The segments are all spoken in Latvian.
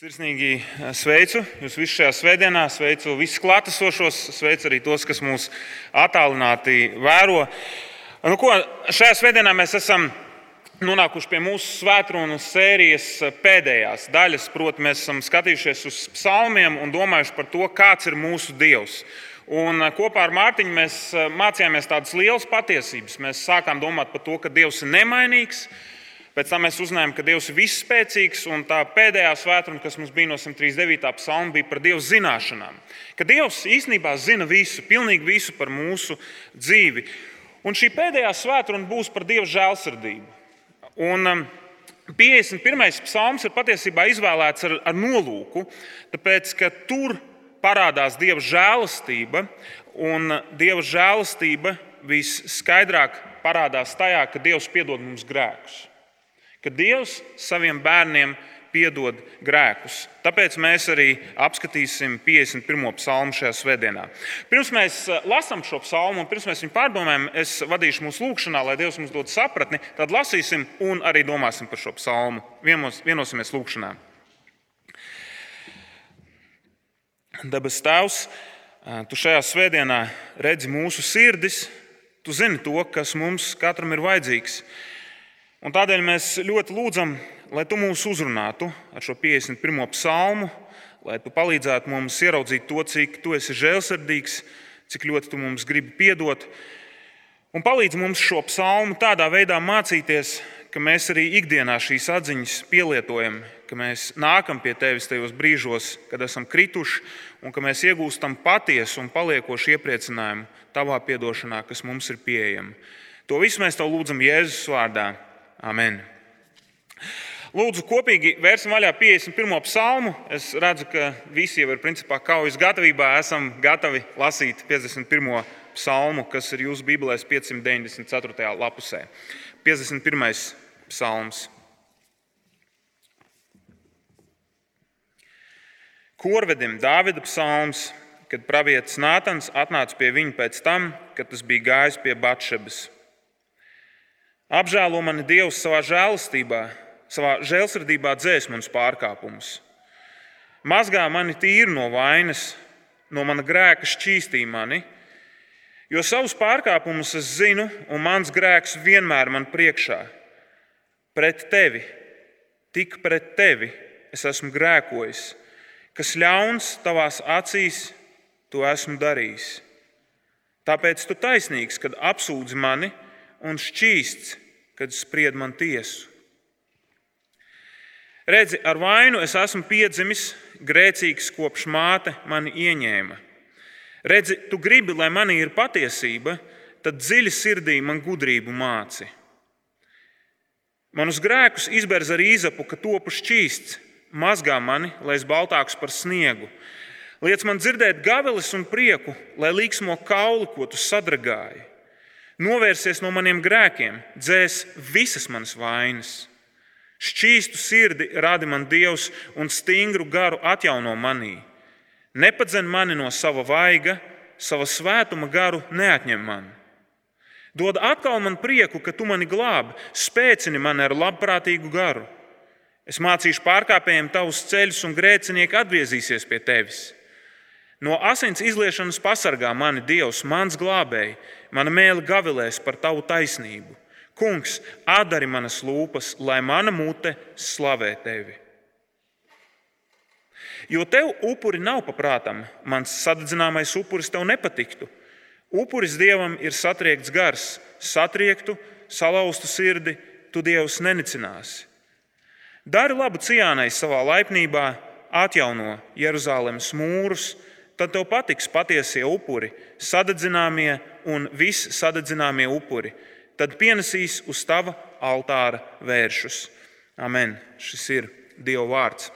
Sirsnīgi eh, sveicu jūs visus šajā svētdienā, sveicu visus klātesošos, sveicu arī tos, kas mūs attālināti vēro. Nu, ko, šajā svētdienā mēs esam nonākuši pie mūsu svētkrunu sērijas pēdējās daļas. Proti, mēs esam skatījušies uz psalmiem un domājuši par to, kāds ir mūsu Dievs. Un eh, kopā ar Mārtiņu mēs eh, mācījāmies tādas lielas patiesības. Mēs sākām domāt par to, ka Dievs ir nemainīgs, Pēc tam mēs uzzinājām, ka Dievs ir visspēcīgs, un tā pēdējā svētdiena, kas mums bija no 139. psalma, bija par Dieva zināšanām. Ka Dievs īstenībā zina visu, pilnīgi visu par mūsu dzīvi. Un šī pēdējā svētdiena būs par Dieva žēlsirdību. Un 51. Um, psalms ir patiesībā izvēlēts ar, ar nolūku, tāpēc ka tur parādās Dieva žēlastība, un Dieva žēlastība visskaidrāk parādās tajā, ka Dievs piedod mums grēkus ka Dievs saviem bērniem piedod grēkus. Tāpēc mēs arī apskatīsim 51. psalmu šajā svētdienā. Pirms mēs eh, lasām šo psalmu un pirms mēs viņu pārdomājam, es vadīšu mūsu lūgšanā, lai Dievs mums dod sapratni. Tad lasīsim un arī domāsim par šo psalmu. Vienos, vienosimies lūgšanā. Dabas Tēvs, eh, Tu šajā svētdienā redzi mūsu sirdis, Tu zini to, kas mums katram ir vajadzīgs. Un tādēļ mēs ļoti lūdzam, lai tu mūs uzrunātu ar šo 51. psalmu, lai tu palīdzētu mums ieraudzīt to, cik tu esi žēlsirdīgs, cik ļoti tu mums gribi piedot. Un palīdz mums šo psalmu tādā veidā mācīties, ka mēs arī ikdienā šīs atziņas pielietojam, ka mēs nākam pie tevis tajos brīžos, kad esam krituši, un ka mēs iegūstam patiesu un paliekošu iepriecinājumu tavā piedošanā, kas mums ir pieejama. To visu mēs tev lūdzam Jēzus vārdā. Amen. Lūdzu, kopīgi vērsim vaļā 51. psalmu. Es redzu, ka visi jau ir principā kaujas gatavībā. Esam gatavi lasīt 51. psalmu, kas ir jūsu Bībelēs 594. lapusē. 51. psalms. Korvedim Dāvida psalms, kad pravietis Nātans atnāca pie viņa pēc tam, kad tas bija gājis pie Batšebas. Apžēlo mani Dievs savā žēlastībā, savā žēlsirdībā dzēs manus pārkāpumus. Mazgā mani tīri no vainas, no mana grēka šķīstī mani, jo savus pārkāpumus es zinu, un mans grēks vienmēr man priekšā. Pret tevi, tik pret tevi es esmu grēkojis, kas ļauns tavās acīs, to esmu darījis. Tāpēc tu taisnīgs, kad apsūdzi mani un šķīsts, kad spried man tiesu. Redzi, ar vainu es esmu piedzimis, grēcīgs kopš māte mani ieņēma. Redzi, tu gribi, lai manī ir patiesība, tad dziļi sirdī man gudrību māci. Manus grēkus izberz ar īzapu, ka topu šķīsts, mazgā mani, lai es baltāks par sniegu. Liec man dzirdēt gavelis un prieku, lai līksmo kauli, ko tu sadragāji. Novērsies no maniem grēkiem, dzēs visas manas vainas. Šķīstu sirdi rādi man Dievs un stingru garu atjauno manī. Nepadzen mani no sava vaiga, sava svētuma garu neatņem man. Dod atkal man prieku, ka tu mani glābi, spēcini mani ar labprātīgu garu. Es mācīšu pārkāpējiem tavus ceļus, un grēcinieki atgriezīsies pie tevis. No asins izliešanas pasargā mani Dievs, mans glābēji, mana mēlī gavilēs par tavu taisnību. Kungs, atdari manas lūpas, lai mana mute slavē tevi. Jo tev upuri nav paprātam, mans sadedzināmais upuris tev nepatiktu. Upuris dievam ir satriekts gars, satriektu, salauztu sirdi, tu dievs nenicināsi. Dari labu ciānai savā laipnībā, atjauno Jeruzalemes mūrus, tad tev patiks patiesie upuri, sadedzināmie un visi sadedzināmie upuri. Tad pienesīs uz tava altāra vēršus. Amen. Šis ir Dieva vārds.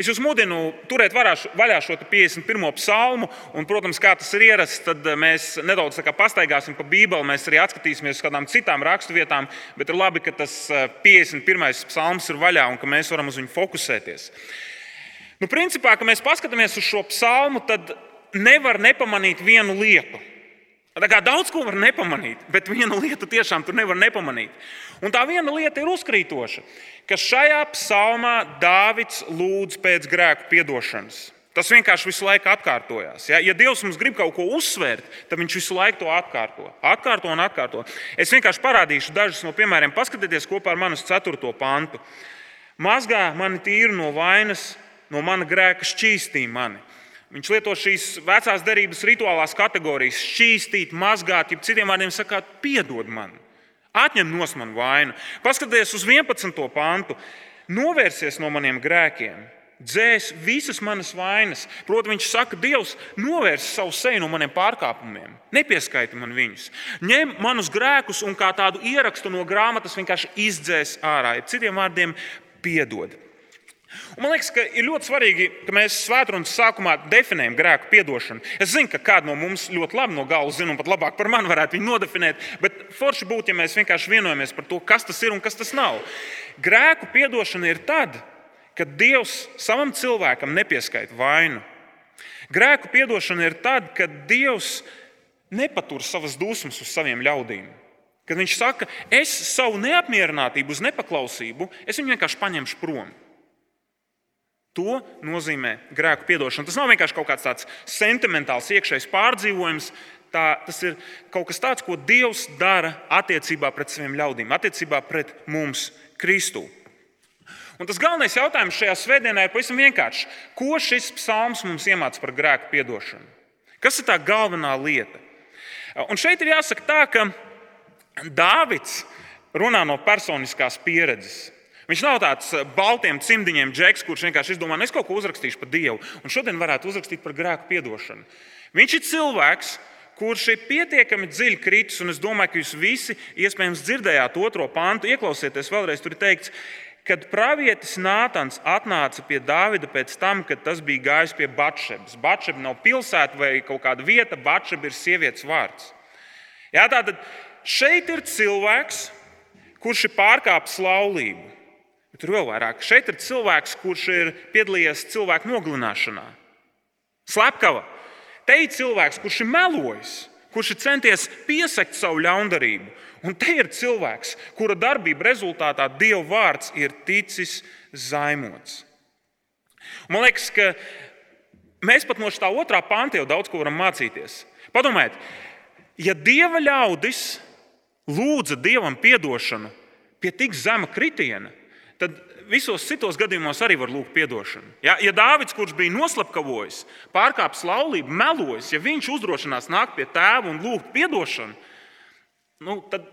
Es jūs mudinu turēt vaļā šo 51. psalmu, un, protams, kā tas ir ierasts, tad mēs nedaudz pastaigāsim pa Bībeli, mēs arī atskatīsimies uz kādām citām raksturvietām, bet ir labi, ka tas 51. Eh, psalms ir vaļā un ka mēs varam uz viņu fokusēties. Nu, principā, kad mēs paskatāmies uz šo psalmu, tad nevar nepamanīt vienu lietu. Daudz ko var nepamanīt, bet viena lieta tiešām tur nevar nepamanīt. Un tā viena lieta ir uzkrītoša, ka šajā psalmā Dāvids lūdz pēc grēku piedošanas. Tas vienkārši visu laiku atkārtojās. Ja, ja Dievs mums grib kaut ko uzsvērt, tad Viņš visu laiku to atkārto. Atkārto un atkārto. Es vienkārši parādīšu dažus no piemēriem. Paskatieties kopā ar manas 4. pantu. Mazgā mani tīru no vainas, no mana grēka šķīstī mani. Viņš lieto šīs vecās derības rituālās kategorijas - šķīstīt, mazgāt, jeb citiem vārdiem sakot, piedod man, atņem no manas vainu. Paskatieties uz 11. pantu. Novērsies no maniem grēkiem, dzēs visas manas vainas. Protams, viņš saka, Dievs, novērs savu seju no maniem pārkāpumiem, nepieskaiti man viņus. Ņem manus grēkus un kā tādu ierakstu no grāmatas vienkārši izdzēs ārā. Citiem vārdiem, piedod. Un man liekas, ka ir ļoti svarīgi, ka mēs svētdienas sākumā definējam grēku piedošanu. Es zinu, ka kādu no mums ļoti labi no galvas zina, un pat labāk par mani varētu viņu nodefinēt, bet forši būtu, ja mēs vienkārši vienojamies par to, kas tas ir un kas tas nav. Grēku piedošana ir tad, kad Dievs savam cilvēkam nepieskaita vainu. Grēku piedošana ir tad, kad Dievs nepatur savas dusmas uz saviem ļaudīm. Kad viņš saka, es savu neapmierinātību, uz nepaklausību, es viņu vienkārši paņemšu prom. To nozīmē grēku piedošana. Tas nav vienkārši kaut kāds tāds sentimentāls iekšējs pārdzīvojums. Tā, tas ir kaut kas tāds, ko Dievs dara attiecībā pret saviem ļaudīm, attiecībā pret mums, Kristu. Un tas galvenais jautājums šajā svētdienā ir pavisam vienkāršs. Ko šis psalms mums iemāca par grēku piedošanu? Kas ir tā galvenā lieta? Un šeit ir jāsaka tā, ka Dāvids runā no personiskās pieredzes. Viņš nav tāds baltiem cimdiņiem džeks, kurš vienkārši izdomā, nu, es kaut ko uzrakstīšu par Dievu, un šodien varētu uzrakstīt par grēku piedošanu. Viņš ir cilvēks, kurš ir pietiekami dziļi kritis, un es domāju, ka jūs visi iespējams dzirdējāt otro pantu. Ieklausieties vēlreiz, tur ir teikts, kad pravietis Nātans atnāca pie Dāvida pēc tam, kad tas bija gājis pie Batšebas. Batšeba nav pilsēta vai kaut kāda vieta, Batšeba ir sievietes vārds. Jā, tātad šeit ir cilvēks, kurš ir pārkāpis laulību. Bet tur vēl vairāk. Šeit ir cilvēks, kurš ir piedalījies cilvēku nogalināšanā. Slepkava. Te ir cilvēks, kurš ir melojis, kurš ir centies piesakt savu ļaundarību. Un te ir cilvēks, kura darbība rezultātā Dieva vārds ir ticis zaimots. Man liekas, ka mēs pat no šī otrā panta jau daudz ko varam mācīties. Padomājiet, ja Dieva ļaudis lūdza Dievam atdošanu pie tik zema kritiena, tad visos citos gadījumos arī var lūgt atdošanu. Ja, ja Dārvids, kurš bija noslapkavojis, pārkāpis laulību, melojis, ja viņš uzdrošinās nākt pie tēva un lūgt atdošanu, nu, tad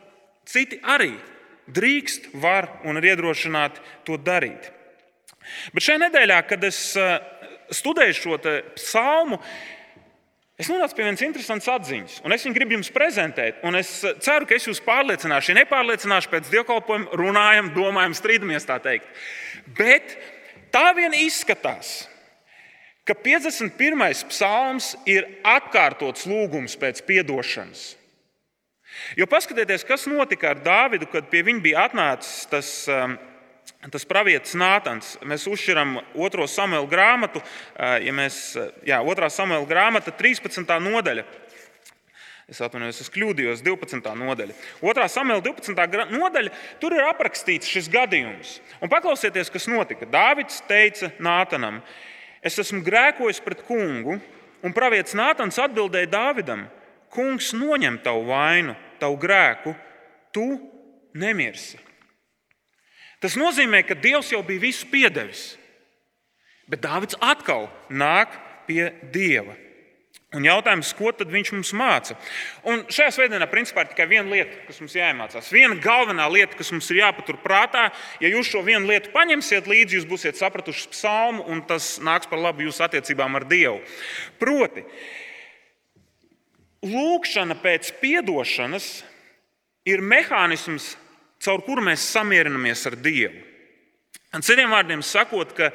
citi arī drīkst, var un ir iedrošināti to darīt. Bet šajā nedēļā, kad es eh, studēju šo psalmu, es nonācu pie vienas interesantas atziņas, un es viņu gribu jums prezentēt. Es eh, ceru, ka es jūs pārliecināšu. Ja nepārliecināšu, pēc dievkalpojuma runājam, domājam, strīdamies tā teikt. Bet tā vien izskatās, ka 51. psalms ir atkārtots lūgums pēc atdošanas. Jo paskatieties, kas notika ar Dāvidu, kad pie viņa bija atnācis tas, um, tas pravietis Nātans. Mēs uzšķiram otro samuēlu grāmatu, ja mēs, jā, otrā samuēlu grāmata, 13. nodaļa. Es atvainojos, es kļūdījos, 12. nodaļa. Otrā samuēlā 12. nodaļa, tur ir aprakstīts šis gadījums. Un paklausieties, kas notika. Dāvids teica Nātanam, es esmu grēkojis pret kungu, un pravietis Nātans atbildēja Dāvidam, kungs noņem tavu vainu tavu grēku, tu nemirsi. Tas nozīmē, ka Dievs jau bija visu piedevis. Bet Dārvids atkal nāk pie Dieva. Un jautājums, ko tad viņš mums māca? Un šajā svētdienā principā ir tikai viena lieta, kas mums jāiemācās. Viena galvenā lieta, kas mums ir jāpatur prātā, ja jūs šo vienu lietu paņemsiet līdzi, jūs būsiet sapratuši psalmu, un tas nāks par labu jūsu attiecībām ar Dievu. Proti, Lūkšana pēc atdošanas ir mehānisms, caur kuru mēs samierinamies ar Dievu. Un citiem vārdiem sakot, ka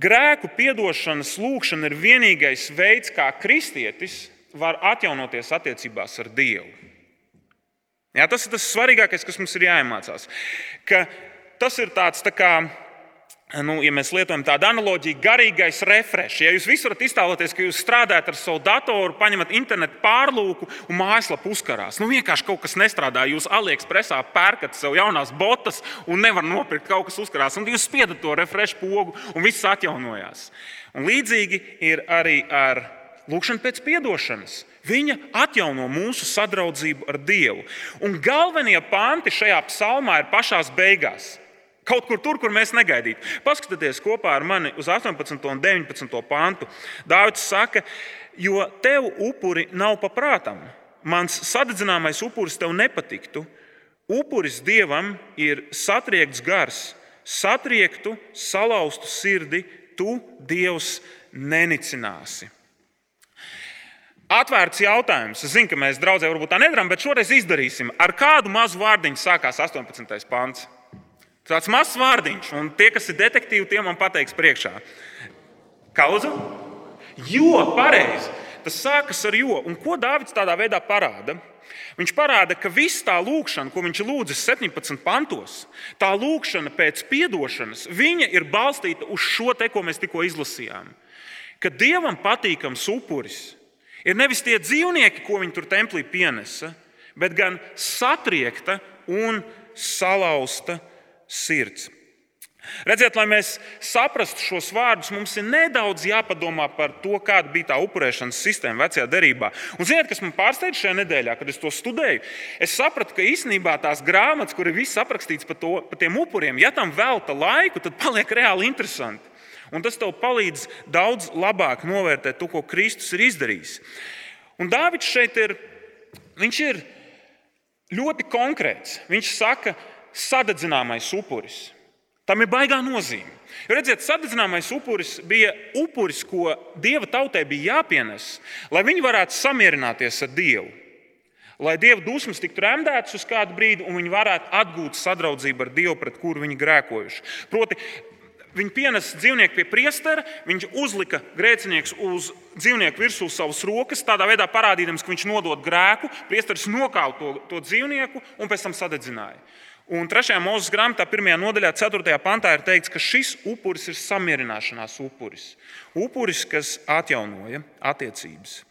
grēku piedošanas lūkšana ir vienīgais veids, kā kristietis var atjaunoties attiecībās ar Dievu. Jā, tas ir tas svarīgākais, kas mums ir jāiemācās. Ka tas ir tāds tā kā nu, ja mēs lietojam tādu analoģiju, garīgais refresh. Ja jūs visi varat iztēloties, ka jūs strādājat ar savu datoru, paņemat internetu pārlūku un mājaslapu uzkarās. Nu, vienkārši kaut kas nestrādā. Jūs AliExpressā pērkat sev jaunās botas un nevarat nopirkt kaut kas uzkarās. Un jūs spiedat to refresh pogu un viss atjaunojās. Un līdzīgi ir arī ar lūgšanu pēc atdošanas. Viņa atjauno mūsu sadraudzību ar Dievu. Un galvenie panti šajā psalmā ir pašās beigās. Kaut kur tur, kur mēs negaidītu. Paskatieties kopā ar mani uz 18 un 19 pantu. Dārvids saka, jo tev upuri nav paprātam. Mans sadedzināmais upuris tev nepatiktu. Upuris dievam ir satriekts gars, satriektu, salauztu sirdi, tu dievs nenicināsi. Atvērts jautājums. Es zinu, ka mēs draudzē varbūt tā nedarām, bet šoreiz izdarīsim. Ar kādu mazu vārdiņu sākās 18. pāns? Tāds mazs vārdiņš, un tie, kas ir detektīvi, tie man pateiks priekšā. Kauza? Jo, pareizi. Tas sākas ar jo. Un ko Dārvids tādā veidā parāda? Viņš parāda, ka viss tā lūkšana, ko viņš lūdzas 17 pantos, tā lūkšana pēc atdošanas, viņa ir balstīta uz šo te, ko mēs tikko izlasījām. Ka dievam patīkams upuris ir nevis tie dzīvnieki, ko viņi tur templī pienesa, bet gan satriekta un salauzta sirds. Redziet, lai mēs saprastu šos vārdus, mums ir nedaudz jāpadomā par to, kāda bija tā upurēšanas sistēma vecajā derībā. Un ziniet, kas man pārsteidza šajā nedēļā, kad es to studēju? Es sapratu, ka īstenībā tās grāmatas, kur ir viss aprakstīts par, to, par tiem upuriem, ja tam velta laiku, tad paliek reāli interesanti. Un tas tev palīdz daudz labāk novērtēt to, ko Kristus ir izdarījis. Un Dārvids šeit ir, ir ļoti konkrēts. Viņš saka, ka sadedzināmais upuris. Tam ir baigā nozīme. Jo, redziet, sadedzināmais upuris bija upuris, ko dieva tautai bija jāpienes, lai viņi varētu samierināties ar Dievu. Lai dieva dusmas tiktu remdētas uz kādu brīdi, un viņi varētu atgūt sadraudzību ar Dievu, pret kuru viņi grēkojuši. Proti, Viņi pienesa dzīvnieku pie priestera, viņš uzlika grēcinieks uz dzīvnieku virsū savas rokas, tādā veidā parādījams, ka viņš nodod grēku. Priesteris nokāva to, to dzīvnieku un pēc tam sadedzināja. Un 3. mūža grāmatā, 1. nodaļā, 4. pantā ir teikts, ka šis upuris ir samierināšanās upuris. Upuris, kas atjaunoja attiecības.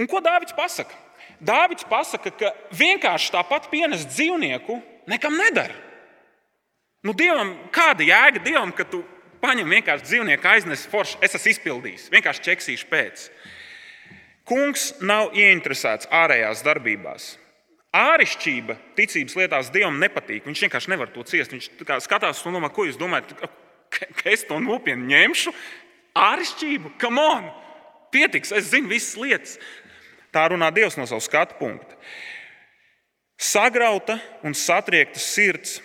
Un ko Dārvids pasaka? Dārvids pasaka, ka vienkārši tāpat pienest dzīvnieku nekam nedara. Nu, dievam, kāda jēga dievam, ka tu paņem vienkārši dzīvnieku aiznes forši, es esmu izpildījis, vienkārši ķeksīšu pēc. Kungs nav ieinteresēts ārējās darbībās. Ārišķība ticības lietās Dievam nepatīk. Viņš vienkārši nevar to ciest. Viņš skatās un domā, ko jūs domājat, ka es to nopietni ņemšu. Ārišķību, come on! Pietiks, es zinu visas lietas. Tā runā Dievs no savas skatu punkta. Sagrauta un satriekta sirds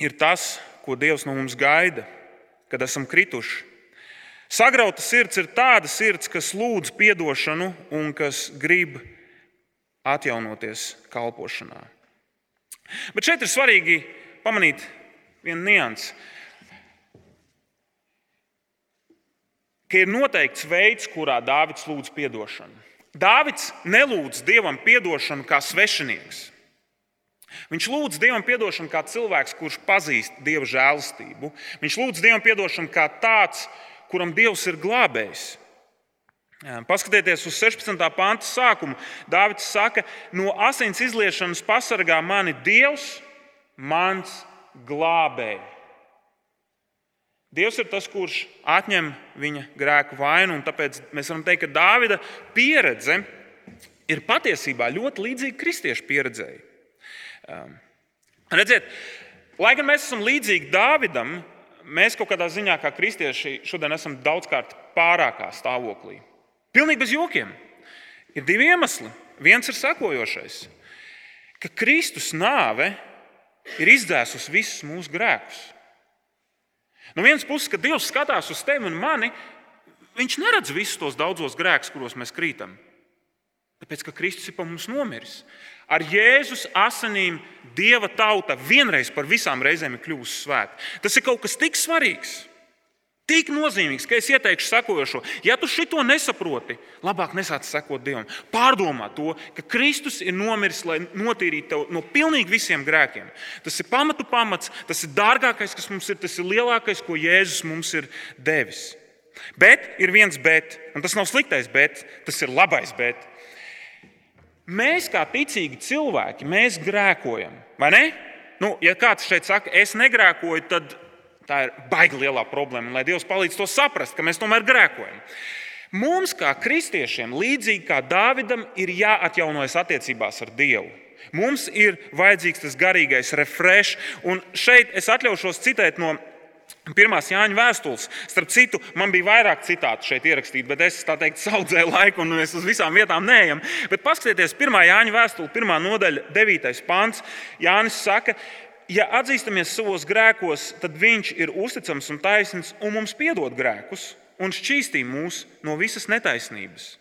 ir tas, ko Dievs no mums gaida, kad esam krituši. Sagrauta sirds ir tāda sirds, kas lūdz atdošanu un kas grib atjaunoties kalpošanā. Bet šeit ir svarīgi pamanīt vienu niansu. Ka ir noteikts veids, kurā Dārvids lūdz atdošanu. Dāvids nelūdz Dievam atdošanu kā svešinieks. Viņš lūdz Dievam atdošanu kā cilvēks, kurš pazīst Dieva žēlastību. Viņš lūdz Dievam atdošanu kā tāds, kuram Dievs ir glābējis. Paskatieties uz 16. pānta sākumu. Dāvids saka, no asins izliešanas pasargā mani Dievs, mans glābējs. Dievs ir tas, kurš atņem viņa grēku vainu, un tāpēc mēs varam teikt, ka Dāvida pieredze ir patiesībā ļoti līdzīga kristiešu pieredzēji. Um, redziet, lai gan mēs esam līdzīgi Dāvidam, mēs kaut kādā ziņā, kā kristieši, šodien esam daudzkārt pārākā stāvoklī. Pilnīgi bez jokiem. Ir divi iemesli. Viens ir sekojošais, ka Kristus nāve ir izdzēsusi visus mūsu grēkus. No vienas puses, kad Dievs skatās uz tevi un mani, Viņš neredz visus tos daudzos grēkus, kuros mēs krītam. Tāpēc, ka Kristus ir par mums nomiris. Ar Jēzus asinīm Dieva tauta vienreiz par visām reizēm ir kļuvusi svēta. Tas ir kaut kas tik svarīgs. Tik nozīmīgs, ka es ieteikšu sekojošo. Ja tu šito nesaproti, labāk nesāc sekot Dievam. Pārdomā to, ka Kristus ir nomiris, lai notīrītu tevi no pilnīgi visiem grēkiem. Tas ir pamatu pamats, tas ir dārgākais, kas mums ir, tas ir lielākais, ko Jēzus mums ir devis. Bet ir viens bet, un tas nav sliktais bet, tas ir labais bet. Mēs, kā ticīgi cilvēki, mēs grēkojam, vai ne? Nu, ja kāds šeit saka, es negrēkoju, tad Tā ir baigta lielā problēma, un lai Dievs palīdz to saprast, ka mēs tomēr grēkojam. Mums, kā kristiešiem, līdzīgi kā Dāvidam, ir jāatjaunojas attiecībās ar Dievu. Mums ir vajadzīgs tas garīgais refresh, un šeit es atļaušos citēt no Pirmās Jāņa vēstules. Starp citu, man bija vairāk citātu šeit ierakstīti, bet es tā teikt, saudzēju laiku, un mēs uz visām vietām neejam. Bet paskatieties, pirmā Jāņa vēstule, pirmā nodaļa, 9. pāns. Jānis saka, ja atzīstamies savos grēkos, tad Viņš ir uzticams un taisnīgs un mums piedod grēkus un šķīstī mūs no visas netaisnības.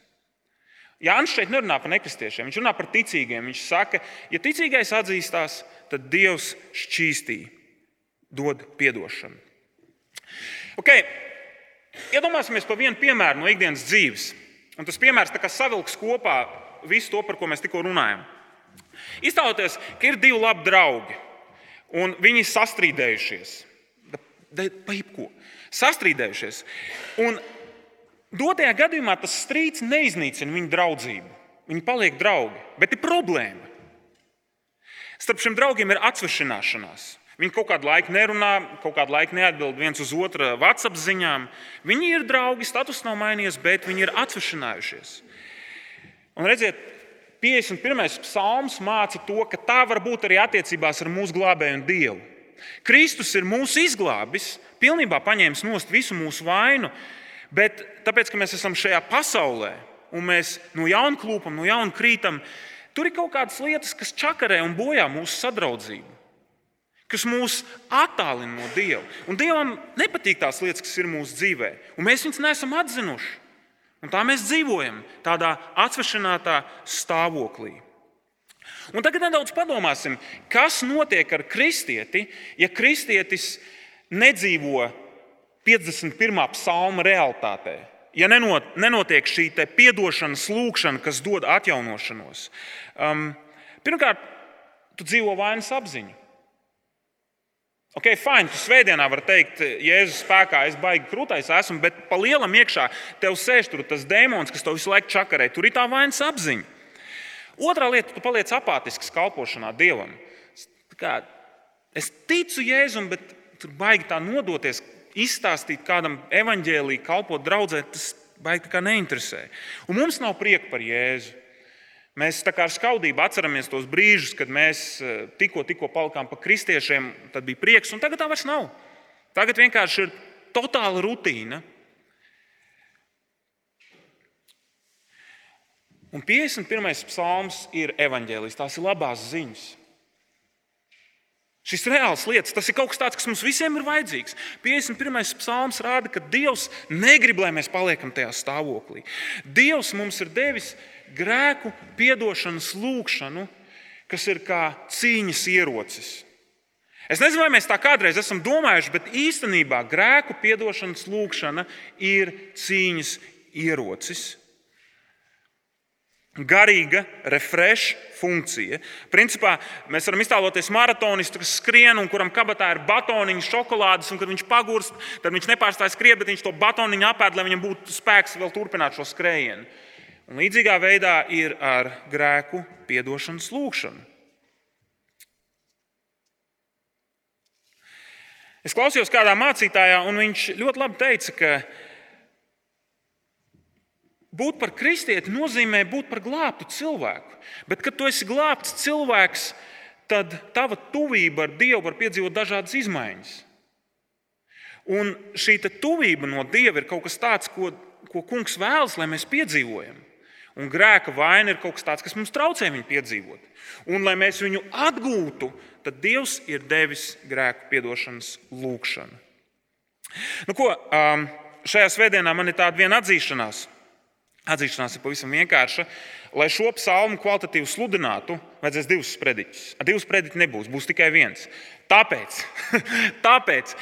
Jānis šeit nerunā par nekristiešiem, viņš runā par ticīgiem. Viņš saka, ja ticīgais atzīstās, tad Dievs šķīstī, dod atdošanu. Okay. Iedomāsimies par vienu piemēru no ikdienas dzīves. Un tas piemērs savilks kopā visu to, par ko mēs tikko runājam. Iztēloties, ka ir divi labi draugi un viņi sastrīdējušies. Pa jebko. Sastrīdējušies. Un dotajā gadījumā tas strīds neiznīcina viņu draudzību. Viņi paliek draugi, bet ir problēma. Starp šiem draugiem ir atsvešināšanās. Viņi kaut kādu laiku nerunā, kaut kādu laiku neatbild viens uz otru WhatsApp ziņām. Viņi ir draugi, status nav mainījies, bet viņi ir atsvešinājušies. Un redziet, 51. psalms māca to, ka tā var būt arī attiecībās ar mūsu glābēju un Dievu. Kristus ir mūsu izglābis, pilnībā paņēmis nost visu mūsu vainu, bet tāpēc, ka mēs esam šajā pasaulē un mēs no jauna klūpam, no jauna krītam, tur ir kaut kādas lietas, kas čakarē un bojā mūsu sadraudzību kas mūs attālina no Dieva. Un Dievam nepatīk tās lietas, kas ir mūsu dzīvē, un mēs viņus neesam atzinuši. Un tā mēs dzīvojam, tādā atsvešinātā stāvoklī. Un tagad nedaudz padomāsim, kas notiek ar kristieti, ja kristietis nedzīvo 51. psalma realitātē. Ja nenotiek šī atdošanas lūkšana, kas dod atjaunošanos, um, pirmkārt, tu dzīvo vainas apziņu. Ok, fine, tu svētdienā vari teikt, Jēzus spēkā es baigi krūtais esmu, bet pa lielam iekšā tev sēž tur tas demons, kas tev visu laiku čakarē. Tur ir tā vainas apziņa. Otra lieta, tu paliec apātisks kalpošanā Dievam. Kā, es ticu Jēzum, bet tur baigi tā nodoties, izstāstīt kādam evaņģēlī, kalpot draudzē, tas baigi neinteresē. Un mums nav prieka par Jēzu. Mēs ar skaudību atceramies tos brīžus, kad mēs eh, tikko, tikko palikām par kristiešiem, tad bija prieks, un tagad tā vairs nav. Tagad vienkārši ir totāla rutīna. Un 51. psalms ir evaņģēlijs, tās ir labās ziņas. Šis reāls lietas, tas ir kaut kas tāds, kas mums visiem ir vajadzīgs. 51. psalms rāda, ka Dievs negrib, lai mēs paliekam tajā stāvoklī. Dievs mums ir devis grēku piedošanas lūgšanu, kas ir kā cīņas ierocis. Es nezinu, vai mēs tā kādreiz esam domājuši, bet īstenībā grēku piedošanas lūgšana ir cīņas ierocis. Garīga refresh funkcija. Principā mēs varam iztēloties maratonistu, kas skrien un kuram kabatā ir batoniņš, šokolādes, un kad viņš pagurst, tad viņš nepārstāj skriet, bet viņš to batoniņu apēd, lai viņam būtu spēks vēl turpināt šo skrējienu. Un līdzīgā veidā ir ar grēku piedošanas lūgšanu. Es klausījos kādā mācītājā, un viņš ļoti labi teica, ka būt par kristieti nozīmē būt par glābtu cilvēku. Bet, kad tu esi glābts cilvēks, tad tava tuvība ar Dievu var piedzīvot dažādas izmaiņas. Un šī tuvība no Dieva ir kaut kas tāds, ko, ko Kungs vēlas, lai mēs piedzīvojam. Un grēka vaina ir kaut kas tāds, kas mums traucē viņu piedzīvot. Un, lai mēs viņu atgūtu, tad Dievs ir devis grēku piedošanas lūgšanu. Nu, ko, šajā svētdienā man ir tāda viena atzīšanās. Atzīšanās ir pavisam vienkārša. Lai šo psalmu kvalitatīvi sludinātu, vajadzēs divus sprediķus. Ar divus sprediķus nebūs, būs tikai viens. Tāpēc, tāpēc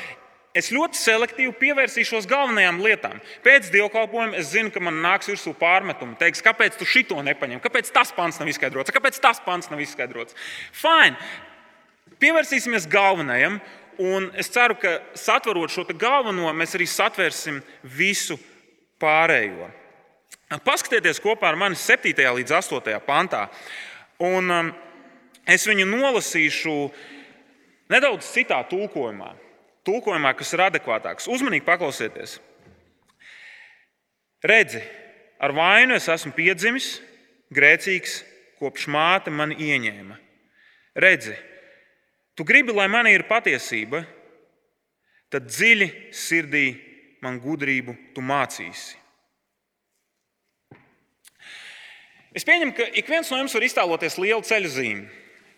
Es ļoti selektīvi pievērsīšos galvenajām lietām. Pēc dievkalpojuma es zinu, ka man nāks virsū pārmetumi. Teiks, kāpēc tu šito nepaņem? Kāpēc tas pants nav izskaidrots? Kāpēc tas pants nav izskaidrots? Fine. Pievērsīsimies galvenajam, un es ceru, ka satverot šo galveno, mēs arī satvērsim visu pārējo. Paskatieties kopā ar mani 7. līdz 8. pantā. Un, um, es viņu nolasīšu nedaudz citā tulkojumā tulkojumā, kas ir adekvātāks. Uzmanīgi paklausieties. Redzi, ar vainu es esmu piedzimis, grēcīgs, kopš māte mani ieņēma. Redzi, tu gribi, lai man ir patiesība, tad dziļi sirdī man gudrību tu mācīsi. Es pieņemu, ka ik viens no jums var iztēloties lielu ceļu zīmi.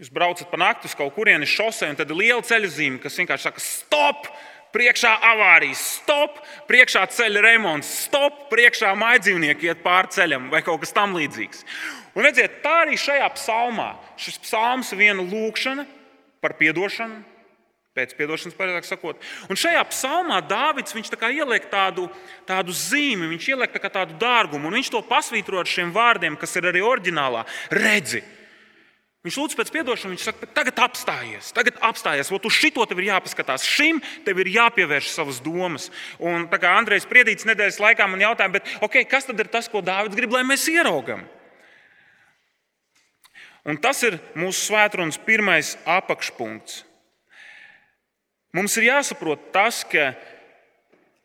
Jūs braucat pa nakti uz kaut kurienes šosei, un tad ir liela ceļa zīme, kas vienkārši saka, stop! Priekšā avārijas, stop, priekšā ceļa remonts, stop, priekšā maidzīvnieki iet pāri ceļam vai kaut kas tamlīdzīgs. Un redziet, tā arī šajā psalmā. Šis psalms ir viena lūkšana par atdošanu, pēc atdošanas, pareizāk sakot. Un šajā psalmā Dārvids ieliek tādu, tādu zīmi, viņš ieliek tā tādu dārgumu, un viņš to pasvītro ar šiem vārdiem, kas ir arī oriģinālā. Redzi, Viņš lūdz pēc atdošanas, viņš saka, tagad apstājies, tagad apstājies. Ot, uz šito tev ir jāpaskatās, šim tev ir jāpievērš savas domas. Un tā kā Andrejs Priedīts nedēļas laikā man jautāja, bet, okay, kas tad ir tas, ko Dārvids grib, lai mēs ieraugam? Un tas ir mūsu svētdienas pirmais apakšpunkts. Mums ir jāsaprot tas, ka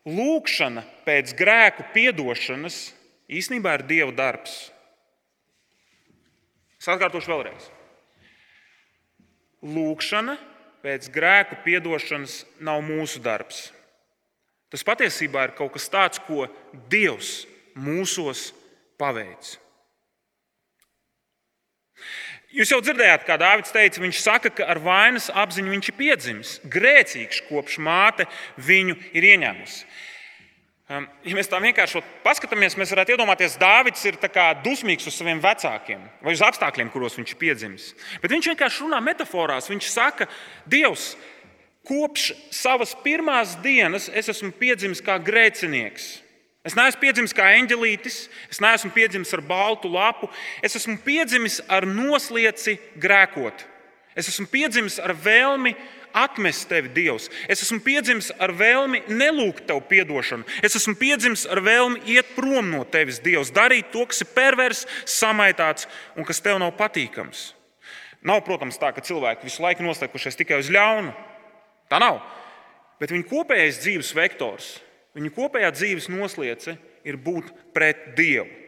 lūkšana pēc grēku piedošanas īstenībā ir Dieva darbs. Es atkārtošu vēlreiz lūkšana pēc grēku piedošanas nav mūsu darbs. Tas patiesībā ir kaut kas tāds, ko Dievs mūsos paveic. Jūs jau dzirdējāt, kā Dārvids teica, viņš saka, ka ar vainas apziņu viņš ir piedzimis, grēcīgs kopš māte viņu ir ieņēmusi. Um, ja mēs tā vienkārši paskatāmies, mēs varētu iedomāties, ka Dārvids ir dusmīgs uz saviem vecākiem vai uz apstākļiem, kuros viņš ir piedzimis. Bet viņš vienkārši runā metaforās. Viņš saka, Dievs, kopš savas pirmās dienas es esmu piedzimis kā grēcinieks. Es neesmu piedzimis kā eņģelītis, es neesmu piedzimis ar baltu lapu, es esmu piedzimis ar noslieci grēkot. Es esmu piedzimis ar vēlmi atmest tevi, Dievs. Es esmu piedzimis ar vēlmi nelūgt tev atdošanu. Es esmu piedzimis ar vēlmi iet prom no tevis, Dievs, darīt to, kas ir pervers, samaitāts un kas tev nav patīkams. Nav, protams, tā, ka cilvēki visu laiku noslēpušies tikai uz ļaunu. Tā nav. Bet viņu kopējais dzīves vektors, viņu kopējā dzīves nosliece ir būt pret Dievu.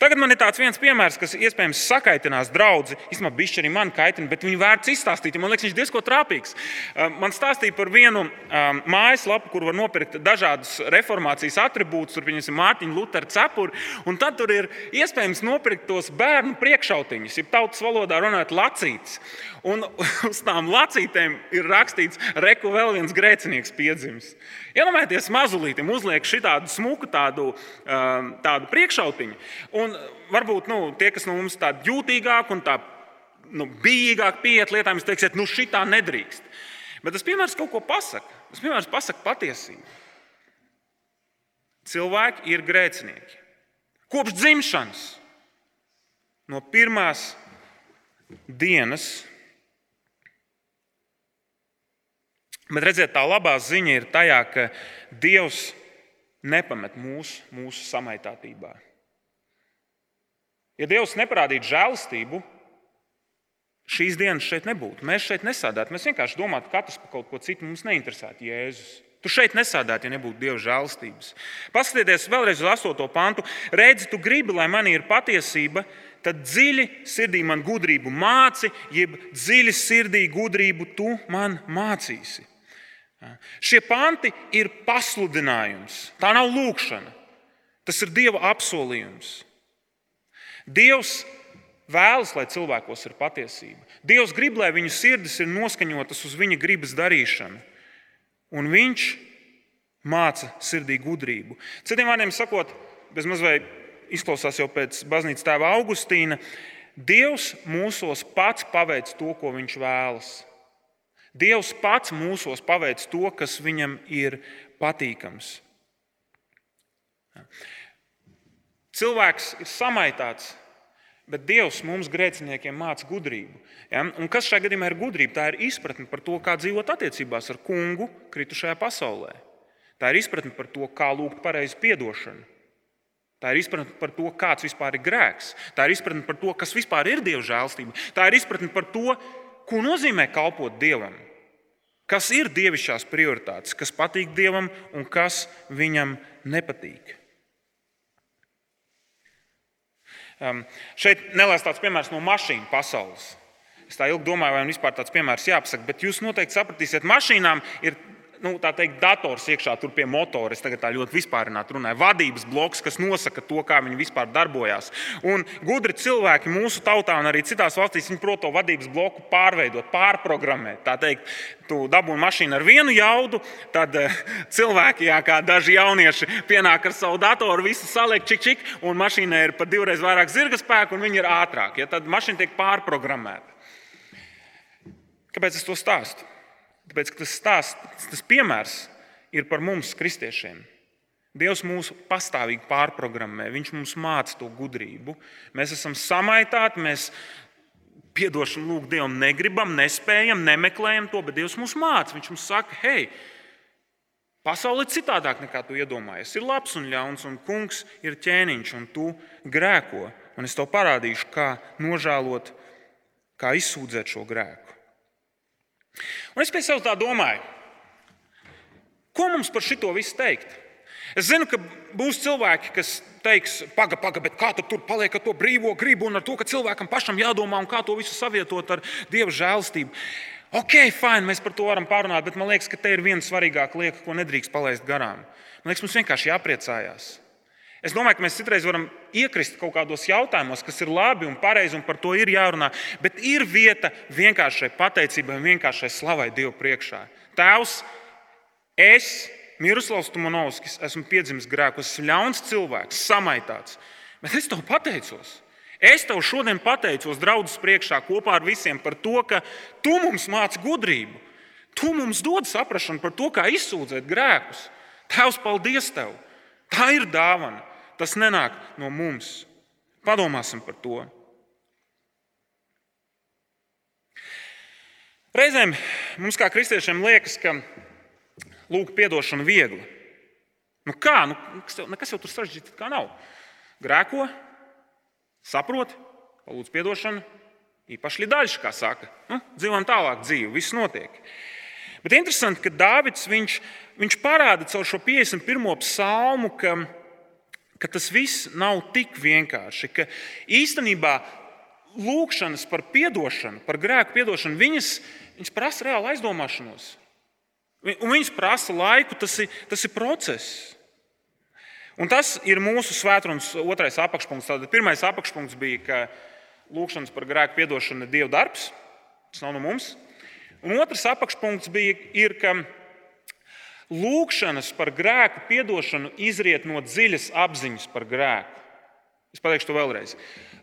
Tagad man ir tāds viens piemērs, kas iespējams sakaitinās draugu. Īstenībā bišķi arī man kaitina, bet viņu vērts izstāstīt. Man liekas, viņš ir diezgan trāpīgs. Um, man stāstīja par vienu um, mājaslapu, kur var nopirkt dažādus reformācijas attribūtus. Tur viņas ir Mārtiņa Lutera cepuri. Un tad tur ir iespējams nopirkt tos bērnu priekšautiņus, ja tautas valodā runājot lacītes. Un uz tām lacītēm ir rakstīts, reku vēl viens grēcinieks piedzimis. Iedomājieties, mazulītam uzliek šādu smuku tādu, um, tādu priekšautiņu. Un varbūt nu, tie, kas no mums tādi jūtīgāki un tā nu, bijīgāk pieiet lietām, jūs teiksiet, nu šitā nedrīkst. Bet tas piemērs kaut ko pasaka. Tas piemērs pasaka patiesību. Cilvēki ir grēcinieki. Kopš dzimšanas, no pirmās dienas Bet redziet, tā labā ziņa ir tajā, ka Dievs nepamet mūs mūsu samaitātībā. Ja Dievs neparādītu žēlastību, šīs dienas šeit nebūtu. Mēs šeit nesādātu. Mēs vienkārši domātu, ka katrs par kaut ko citu mums neinteresētu Jēzus. Tu šeit nesādātu, ja nebūtu Dieva žēlastības. Paskatieties vēlreiz uz 8. pantu. Redzi, tu gribi, lai man ir patiesība, tad dziļi sirdī man gudrību māci, jeb dziļi sirdī gudrību tu man mācīsi. Šie panti ir pasludinājums. Tā nav lūkšana. Tas ir Dieva apsolījums. Dievs vēlas, lai cilvēkos ir patiesība. Dievs grib, lai viņu sirdis ir noskaņotas uz viņa gribas darīšanu. Un viņš māca sirdī gudrību. Citiem vārdiem sakot, bez mazliet izklausās jau pēc baznīcas tēva Augustīna, Dievs mūsos pats paveic to, ko viņš vēlas. Dievs pats mūsos paveic to, kas viņam ir patīkams. Cilvēks ir samaitāts, bet Dievs mums grēciniekiem māca gudrību. Ja? Un kas šajā gadījumā ir gudrība? Tā ir izpratne par to, kā dzīvot attiecībās ar kungu kritušajā pasaulē. Tā ir izpratne par to, kā lūgt pareizi atdošanu. Tā ir izpratne par to, kāds vispār ir grēks. Tā ir izpratne par to, kas vispār ir Dieva žēlstība. Tā ir izpratne par to, ko nozīmē kalpot Dievam. Kas ir dievišķās prioritātes, kas patīk Dievam un kas viņam nepatīk. Um, šeit nelaiž tāds piemērs no mašīnu pasaules. Es tā ilgi domāju, vai man vispār tāds piemērs jāpasaka, bet jūs noteikti sapratīsiet, mašīnām ir nu, teikt, dators iekšā tur pie motora. Es tagad tā ļoti vispārināti runāju. Vadības bloks, kas nosaka to, kā viņi vispār darbojas. Gudri cilvēki mūsu tautā un arī citās valstīs, prot to vadības bloku pārveidot, pārprogrammēt. Tā teikt, tu dabūji mašīnu ar vienu jaudu, tad eh, cilvēki, jā, kā daži jaunieši, pienāk ar savu datoru, visu saliek čik, čik, un mašīnai ir pat divreiz vairāk zirga spēka, un viņi ir ātrāki. Ja, tad mašīna tiek pārprogrammēta. Kāpēc es to stāstu? Tāpēc tas stāsts, tas piemērs ir par mums, kristiešiem. Dievs mūs pastāvīgi pārprogrammē, Viņš mums māca to gudrību. Mēs esam samaitāti, mēs piedošanu lūgt Dievam negribam, nespējam, nemeklējam to, bet Dievs mums māca. Viņš mums saka, hei, pasaule ir citādāk nekā tu iedomājies. Ir labs un ļauns, un kungs ir ķēniņš, un tu grēko. Un es tev parādīšu, kā nožēlot, kā izsūdzēt šo grēku. Un es pie sevis tā domāju, ko mums par šito visu teikt? Es zinu, ka būs cilvēki, kas teiks, pagaidi, paga, bet kā tur paliek ar to brīvo gribu un ar to, ka cilvēkam pašam jādomā un kā to visu savietot ar dieva žēlstību. Ok, fine, mēs par to varam pārunāt, bet man liekas, ka te ir viena svarīgāka lieta, ko nedrīkst palaist garām. Man liekas, mums vienkārši jāpriecājās. Es domāju, ka mēs citreiz varam iekrist kaut kādos jautājumos, kas ir labi un pareizi, un par to ir jārunā. Bet ir vieta vienkāršai pateicībai vienkāršai slavai Dievu priekšā. Tēvs, es, Miroslavs Tumanovskis, esmu piedzimis grēkos, esmu ļauns cilvēks, samaitāts. Bet es tev pateicos. Es tev šodien pateicos draudzes priekšā kopā ar visiem par to, ka tu mums māci gudrību. Tu mums dod saprāšanu par to, kā izsūdzēt grēkus. Tēvs, paldies tev! Tā ir dāvana. Tas nenāk no mums. Padomāsim par to. Reizēm mums, kā kristiešiem, liekas, ka lūgt atdošanu viegli. Nu kā? Nu, nekas jau tur sarežģīts kā nav. Grēko, saprot, palūdz atdošanu, īpaši daļš, kā saka. Nu, dzīvojam tālāk dzīvi, viss notiek. Bet interesanti, ka Dārvids viņš, viņš parāda caur šo 51. psalmu, ka ka tas viss nav tik vienkārši. Ka īstenībā lūkšanas par atdošanu, par grēku atdošanu, viņas, viņas prasa reāli aizdomāšanos. Un viņas prasa laiku, tas ir, tas ir process. Un tas ir mūsu svētdienas otrais apakšpunkts. Tātad pirmais apakšpunkts bija, ka lūkšanas par grēku atdošanu ir Dieva darbs. Tas nav no mums. Un otrs apakšpunkts bija, ir, ka Lūkšanas par grēku piedošanu izriet no dziļas apziņas par grēku. Es pateikšu to vēlreiz.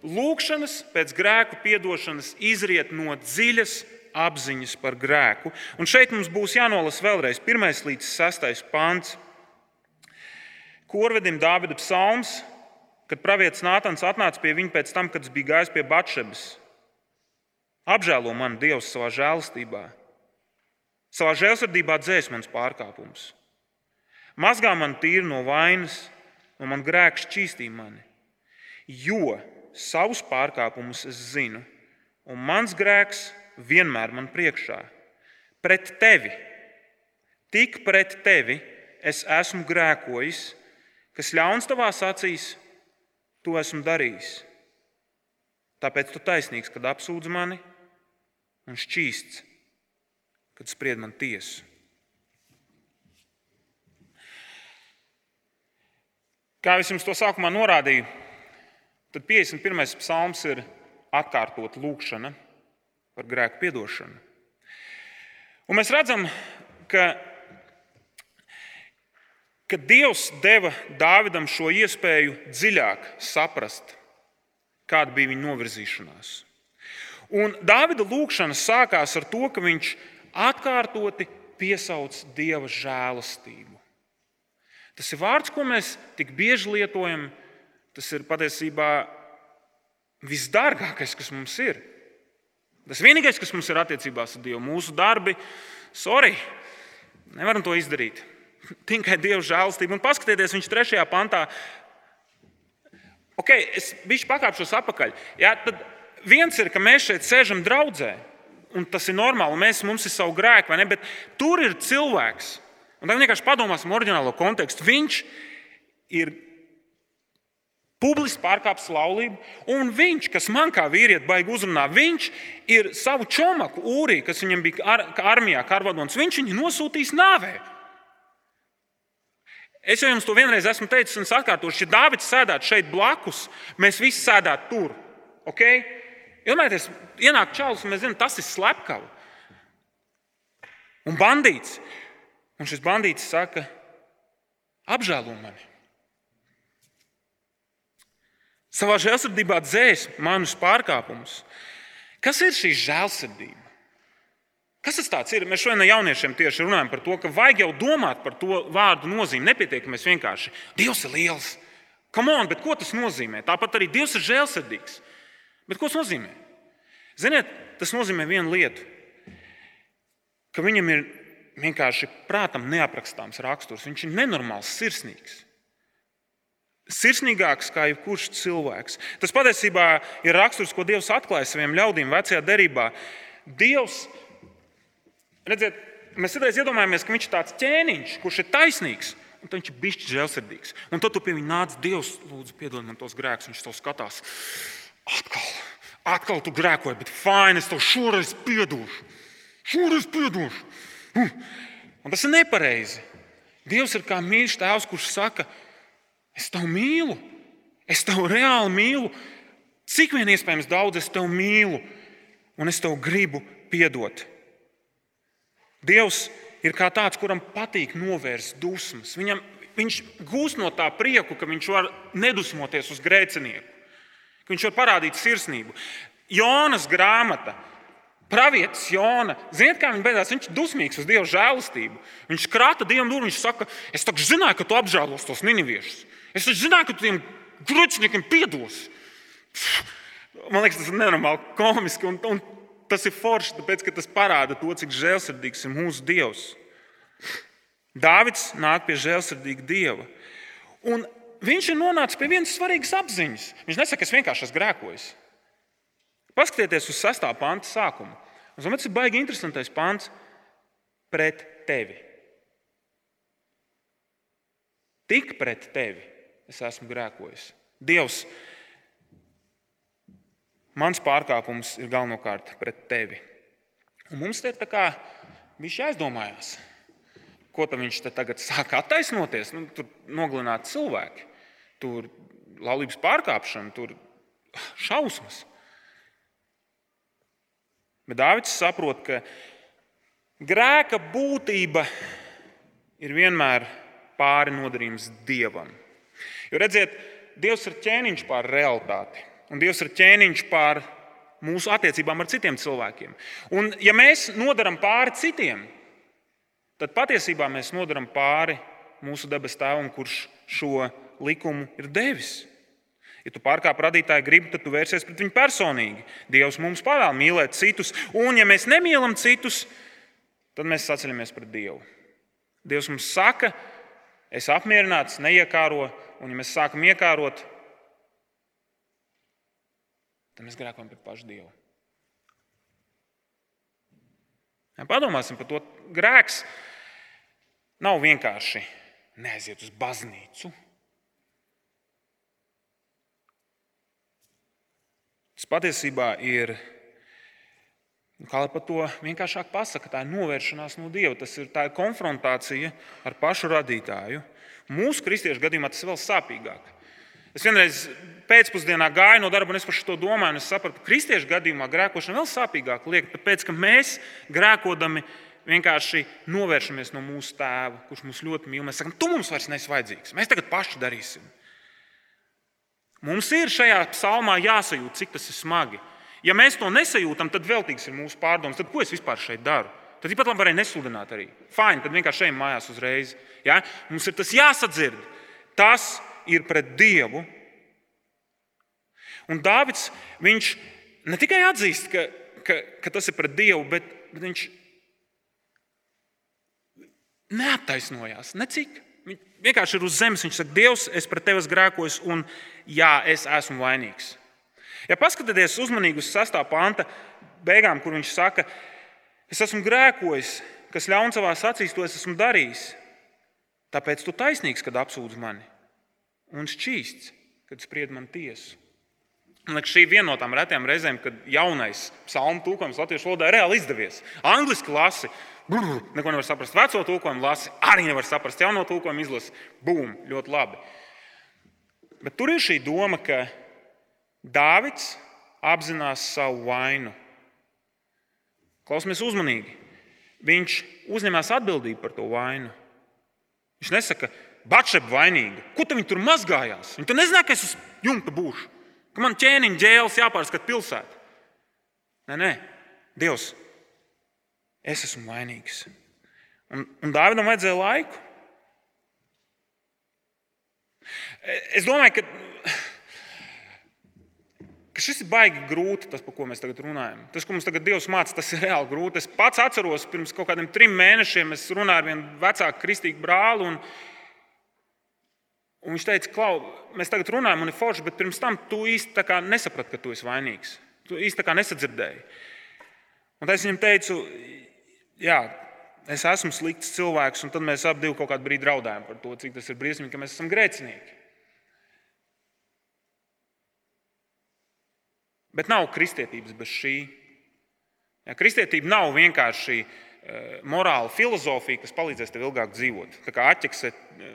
Lūkšanas pēc grēku piedošanas izriet no dziļas apziņas par grēku. Un šeit mums būs jānolasa vēlreiz 1 līdz 6 pāns. Korvedim Dāvida psalms, kad pravietis Nātans atnāca pie viņa pēc tam, kad bija gājis pie Batšebas. Apžēlo mani Dievs savā žēlastībā Savā žēlsirdībā dzēs mans pārkāpums. Mazgā man tīri no vainas, un man grēks čīstī mani. Jo savus pārkāpumus es zinu, un mans grēks vienmēr man priekšā. Pret tevi, tik pret tevi es esmu grēkojis, kas ļauns tavās acīs, to esmu darījis. Tāpēc tu taisnīgs, kad apsūdz mani un šķīsts kad spried man tiesu. Kā jau es jums to sākumā norādīju, tad 51. psalms ir atkārtot lūkšana par grēku piedošanu. Un mēs redzam, ka, ka Dievs deva Dāvidam šo iespēju dziļāk saprast, kāda bija viņa novirzīšanās. Un Dāvida lūkšana sākās ar to, ka viņš atkārtoti piesauc Dieva žēlastību. Tas ir vārds, ko mēs tik bieži lietojam. Tas ir patiesībā visdārgākais, kas mums ir. Tas vienīgais, kas mums ir attiecībās ar Dievu, mūsu darbi, sorry, nevaram to izdarīt. Tikai Dieva žēlastība. Un paskatieties, viņš trešajā pantā. Ok, es biju pakāpšos atpakaļ. Jā, tad viens ir, ka mēs šeit sēžam draudzē, un tas ir normāli. Mēs, mums ir savu grēku, vai ne? Bet tur ir cilvēks. Un tad vienkārši padomāsim oriģinālo kontekstu. Viņš ir publiski pārkāpis laulību, un viņš, kas man kā vīrietim baigi uzrunā, viņš ir savu čomaku, Ūriju, kas viņam bija ar, armijā, karvadonis, viņš viņu nosūtīs nāvē. Es jau jums to vienreiz esmu teicis, un es atkārtošu, ja Dārvids sēdētu šeit blakus, mēs visi sēdētu tur. Okay? Iedomājieties, ienāk čalis, un mēs zinām, tas ir slepkava. Un bandīts. Un šis bandīts saka, apžēlo mani. Savā žēlsirdībā dzēs manus pārkāpumus. Kas ir šī žēlsirdība? Kas tas ir? Mēs šodien jauniešiem tieši runājam par to, ka vajag jau domāt par to vārdu nozīmi. Nepietiek, ka mēs vienkārši Dievs ir liels. Come on, bet ko tas nozīmē? Tāpat arī Dievs ir žēlsirdīgs. Bet ko tas nozīmē? Ziniet, tas nozīmē vienu lietu, ka viņam ir vienkārši prātam neaprakstāms raksturs. Viņš ir nenormāls, sirsnīgs sirsnīgāks kā jebkurš cilvēks. Tas patiesībā ir raksturs, ko Dievs atklāja saviem ļaudīm vecajā derībā. Dievs, redziet, mēs citreiz iedomājamies, ka viņš ir tāds ķēniņš, kurš ir taisnīgs. Un viņš ir bijis žēlsirdīgs. Un tad tu pie viņa nāc, Dievs, lūdzu, piedod man tos grēkus. Viņš to skatās. Atkal, atkal tu grēkoji, bet fini, es tev šoreiz piedošu. Šoreiz piedošu. Un tas ir nepareizi. Dievs ir kā mīļš tēvs, kurš saka, Es tevi mīlu, es tevi reāli mīlu. Cik vien iespējams daudz es tevi mīlu, un es tev gribu piedot. Dievs ir kā tāds, kuram patīk novērst dusmas. Viņam, viņš gūst no tā prieku, ka viņš var nedusmoties uz grēcinieku, viņš var parādīt sirsnību. Jonas grāmata. Pravietis Jona, ziniet, kā viņš beidzās? Viņš ir dusmīgs uz Dieva žēlastību. Viņš krāta Dievam durvis, viņš saka, es taču zināju, ka tu apžēlos tos niniviešus. Es taču zināju, ka tu tiem grūtniekiem piedos. Man liekas, tas ir nenormāli komiski. Un, un tas ir forši, tāpēc, ka tas parāda to, cik žēlsirdīgs ir mūsu Dievs. Dāvids nāk pie žēlsirdīga Dieva. Un viņš ir nonācis pie vienas svarīgas apziņas. Viņš nesaka, es vienkārši esmu grēkojis. Paskatieties uz 6. panta sākumu. Tas ir baigi interesantais pants pret tevi. Tik pret tevi es esmu grēkojis. Dievs, mans pārkāpums ir galvenokārt pret tevi. Un mums te ir tā kā viņš aizdomājās, ko viņš tagad sāk attaisnoties. Nu, tur nogalināt cilvēki, tur laulības pārkāpšana, tur šausmas. Bet Dārvids saprot, ka grēka būtība ir vienmēr pāri nodarījums dievam. Jo redziet, Dievs ir ķēniņš pār realitāti, un Dievs ir ķēniņš pār mūsu attiecībām ar citiem cilvēkiem. Un, ja mēs nodaram pāri citiem, tad patiesībā mēs nodaram pāri mūsu debes tēvam, kurš šo likumu ir devis. Ja tu pārkāp radītāju gribu, tad tu vērsies pret viņu personīgi. Dievs mums pavēl mīlēt citus, un ja mēs nemīlam citus, tad mēs saceļamies pret Dievu. Dievs mums saka, es apmierināts, neiekāro, un ja mēs sākam iekārot, tad mēs grēkojam pret pašu Dievu. Ja padomāsim par to. Grēks nav vienkārši neaiziet uz baznīcu. Tas patiesībā ir, nu, kā lai par to vienkāršāk pasakā, tā ir novēršanās no Dieva. Tas ir ir konfrontācija ar pašu radītāju. Mūsu kristiešu gadījumā tas ir vēl sāpīgāk. Es vienreiz pēcpusdienā gāju no darba, un es par to domāju, un es sapratu, ka kristiešu gadījumā grēkošana vēl sāpīgāk liek, tāpēc ka mēs grēkodami vienkārši novēršamies no mūsu tēva, kurš mūs ļoti mīl. Mēs sakām, tu mums vairs neesi vajadzīgs, mēs tagad paši darīsim. Mums ir šajā psalmā jāsajūt, cik tas ir smagi. Ja mēs to nesajūtam, tad veltīgs ir mūsu pārdoms. Tad ko es vispār šeit daru? Tad tāpat labi varēja nesludināt arī. Fine, tad vienkārši ejam mājās uzreiz. Ja? Mums ir tas jāsadzird. Tas ir pret Dievu. Un Dāvids ne tikai atzīst, ka, ka, ka tas ir pret Dievu, bet, bet viņš neattaisnojās. Necik. Viņš vienkārši ir uz zemes. Viņš saka, Dievs, es pret tevi esmu grēkojis, un jā, es esmu vainīgs. Ja paskatieties uzmanīgi uz 6. panta beigām, kur viņš saka, es esmu grēkojis, kas ļauns savā acīs, to es esmu darījis. Tāpēc tu taisnīgs, kad apsūdz mani, un šķīsts, kad spried man tiesu. Man liekas, šī ir viena no tām retām reizēm, kad jaunais psalmu tūkojums latviešu valodā ir reāli izdevies. Angliski lasi, brr, neko nevar saprast. Veco tūkojumu lasi, arī nevar saprast. Jauno tūkojumu izlasi, bum, ļoti labi. Bet tur ir šī doma, ka Dāvids apzinās savu vainu. Klausamies uzmanīgi. Viņš uzņemas atbildību par to vainu. Viņš nesaka, Batšepa vainīga. Ko tu tur mazgājās? Viņa nezināja, ka es uz jumta būšu, ka man ķēniņa ģēles jāpārskata pilsētā. Nē, nē, Dievs, es esmu vainīgs. Un, un Dāvidam vajadzēja laiku. Es domāju, ka ka šis ir baigi grūti, tas, par ko mēs tagad runājam. Tas, ko mums tagad Dievs māca, tas ir reāli grūti. Es pats atceros, pirms kaut kādiem trim mēnešiem es runāju ar vienu vecāku kristīgu brāli. Un, un viņš teica, Klau, mēs tagad runājam, un ir forši, bet pirms tam tu īsti nesaprati, ka tu esi vainīgs. Tu īsti nesadzirdēji. Un tad es viņam teicu, jā, es esmu slikts cilvēks, un tad mēs abi kaut kādu brīdi raudājam par to, cik tas ir briesmīgi, ka mēs esam grēcinieki. Bet nav kristietības bez šī. Ja, kristietība nav vienkārši e, morāla filozofija, kas palīdzēs tev ilgāk dzīvot. Tā kā atķekse e,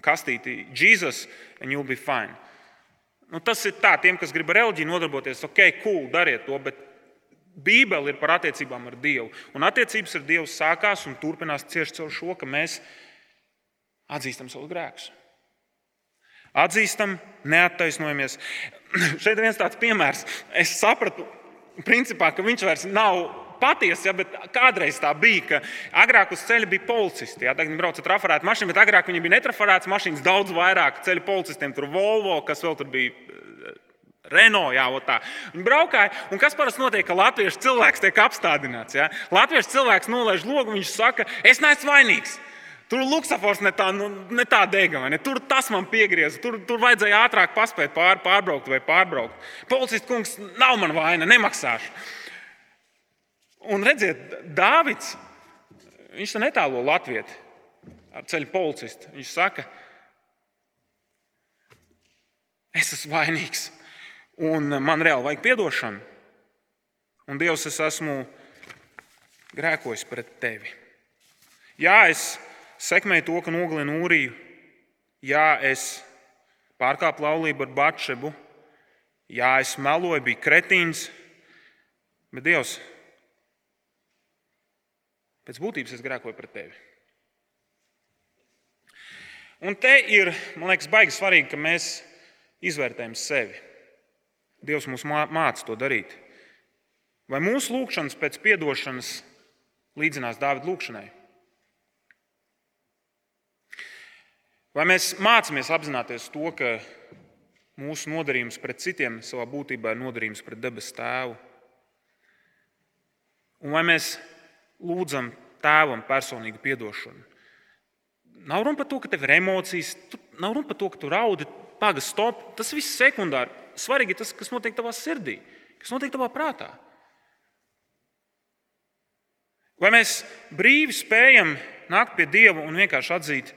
kastīti Jesus and you'll be fine. Nu, tas ir tā, tiem, kas grib reliģiju nodarboties, ok, cool, dariet to, bet Bībele ir par attiecībām ar Dievu. Un attiecības ar Dievu sākās un turpinās cieši caur šo, ka mēs atzīstam savus grēkus. Atzīstam, neattaisnojamies. Šeit ir viens tāds piemērs. Es sapratu, principā, ka viņš vairs nav patiesa, ja, bet kādreiz tā bija, ka agrāk uz ceļa bija policisti. Ja, tagad viņi brauca ar trafarētu mašīnu, bet agrāk viņi bija netrafarētas mašīnas, daudz vairāk ceļu policistiem. Tur Volvo, kas vēl tur bija. Renault, jā, tā. Viņi braukāja, un kas parasti notiek, ka latviešu cilvēks tiek apstādināts? Ja? Latviešu cilvēks nolaiž logu, viņš saka, es neesmu vainīgs. Tur Luksafors ne tā, nu, ne tā dega, ne? tur tas man piegrieza. Tur, tur vajadzēja ātrāk paspēt pār, pārbraukt vai pārbraukt. Policists kungs, nav man vaina, nemaksāšu. Un redziet, Dāvids, viņš tam netālo Latviju ar ceļu policistu. Viņš saka, es esmu vainīgs, un man reāli vajag atdošanu. Un Dievs, es esmu grēkojis pret tevi. Jā, es sekmēju to, ka nogalinu Ūriju. Jā, es pārkāpu laulību ar Batšebu. Jā, es meloju, biju kretīns. Bet Dievs, pēc būtības es grēkoju pret tevi. Un te ir, man liekas, baigi svarīgi, ka mēs izvērtējam sevi. Dievs mums māca to darīt. Vai mūsu lūgšanas pēc atdošanas līdzinās Dāvida lūgšanai? Vai mēs mācāmies apzināties to, ka mūsu nodarījums pret citiem savā būtībā ir nodarījums pret debesu tēvu? Un vai mēs lūdzam tēvam personīgu atdošanu? Nav runa par to, ka tev ir emocijas, nav runa par to, ka tu raudi, pagaidi, stop. Tas viss ir sekundāri. Svarīgi ir tas, kas notiek tavā sirdī, kas notiek tavā prātā. Vai mēs brīvi spējam nākt pie Dieva un vienkārši atzīt,